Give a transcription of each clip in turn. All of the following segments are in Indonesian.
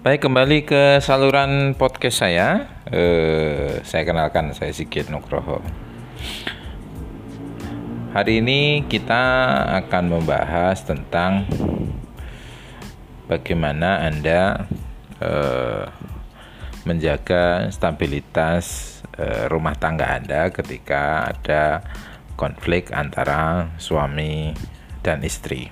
Baik, kembali ke saluran podcast saya. Eh, saya kenalkan, saya Sigit Nugroho. Hari ini kita akan membahas tentang bagaimana Anda eh, menjaga stabilitas eh, rumah tangga Anda ketika ada konflik antara suami dan istri.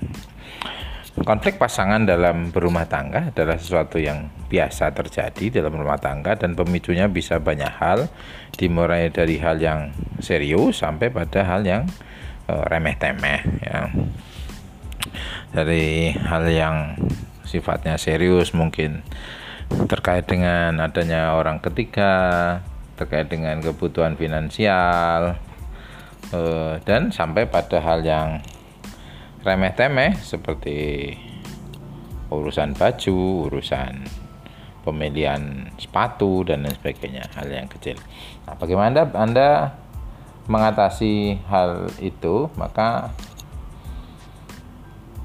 Konflik pasangan dalam berumah tangga adalah sesuatu yang biasa terjadi dalam rumah tangga dan pemicunya bisa banyak hal, dimulai dari hal yang serius sampai pada hal yang uh, remeh-temeh ya. Dari hal yang sifatnya serius mungkin terkait dengan adanya orang ketiga, terkait dengan kebutuhan finansial, uh, dan sampai pada hal yang remeh-temeh seperti urusan baju, urusan pemilihan sepatu dan lain sebagainya, hal yang kecil. Nah, bagaimana Anda, anda mengatasi hal itu? Maka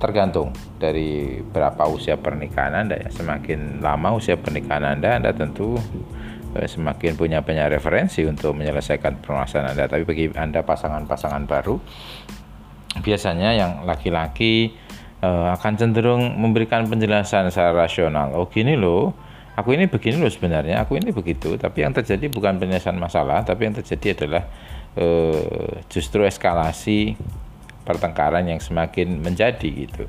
tergantung dari berapa usia pernikahan Anda ya. Semakin lama usia pernikahan Anda, Anda tentu eh, semakin punya banyak referensi untuk menyelesaikan permasalahan Anda. Tapi bagi Anda pasangan-pasangan baru, biasanya yang laki-laki uh, akan cenderung memberikan penjelasan secara rasional. Oh gini loh, aku ini begini loh sebenarnya, aku ini begitu. Tapi yang terjadi bukan penyelesaian masalah, tapi yang terjadi adalah uh, justru eskalasi pertengkaran yang semakin menjadi gitu.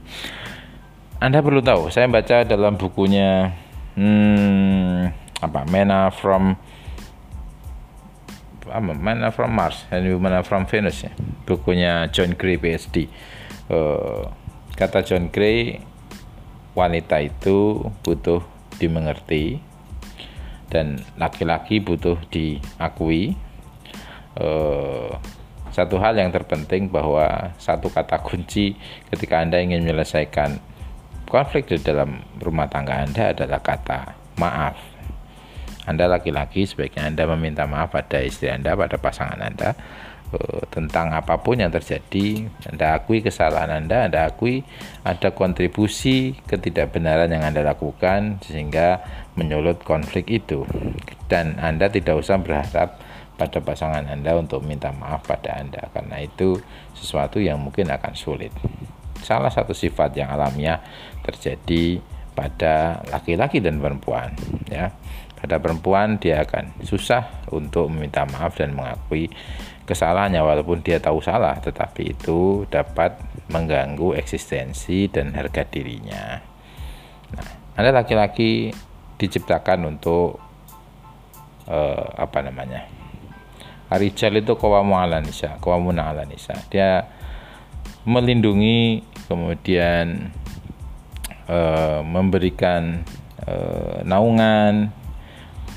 Anda perlu tahu, saya baca dalam bukunya hmm, apa Mena from Mana from Mars and Mana from Venus. Ya bukunya John Gray PhD uh, kata John Gray wanita itu butuh dimengerti dan laki-laki butuh diakui. Uh, satu hal yang terpenting bahwa satu kata kunci ketika Anda ingin menyelesaikan konflik di dalam rumah tangga Anda adalah kata maaf anda laki-laki sebaiknya Anda meminta maaf pada istri Anda, pada pasangan Anda uh, tentang apa pun yang terjadi. Anda akui kesalahan Anda, Anda akui ada kontribusi ketidakbenaran yang Anda lakukan sehingga menyulut konflik itu. Dan Anda tidak usah berharap pada pasangan Anda untuk minta maaf pada Anda karena itu sesuatu yang mungkin akan sulit. Salah satu sifat yang alamiah terjadi pada laki-laki dan perempuan ya pada perempuan dia akan susah untuk meminta maaf dan mengakui kesalahannya walaupun dia tahu salah tetapi itu dapat mengganggu eksistensi dan harga dirinya. Nah anda laki-laki diciptakan untuk uh, apa namanya Rijal itu kawamu ala nisa kawamuna ala nisa. Dia melindungi kemudian uh, memberikan uh, naungan,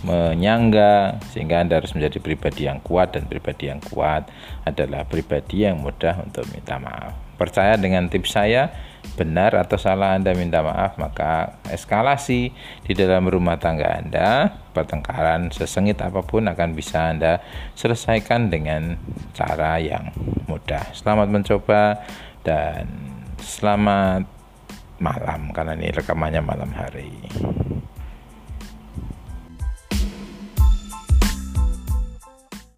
menyangga sehingga Anda harus menjadi pribadi yang kuat dan pribadi yang kuat adalah pribadi yang mudah untuk minta maaf. Percaya dengan tips saya, benar atau salah Anda minta maaf, maka eskalasi di dalam rumah tangga Anda, pertengkaran sesengit apa pun akan bisa Anda selesaikan dengan cara yang mudah. Selamat mencoba dan selamat malam karena ini rekamannya malam hari.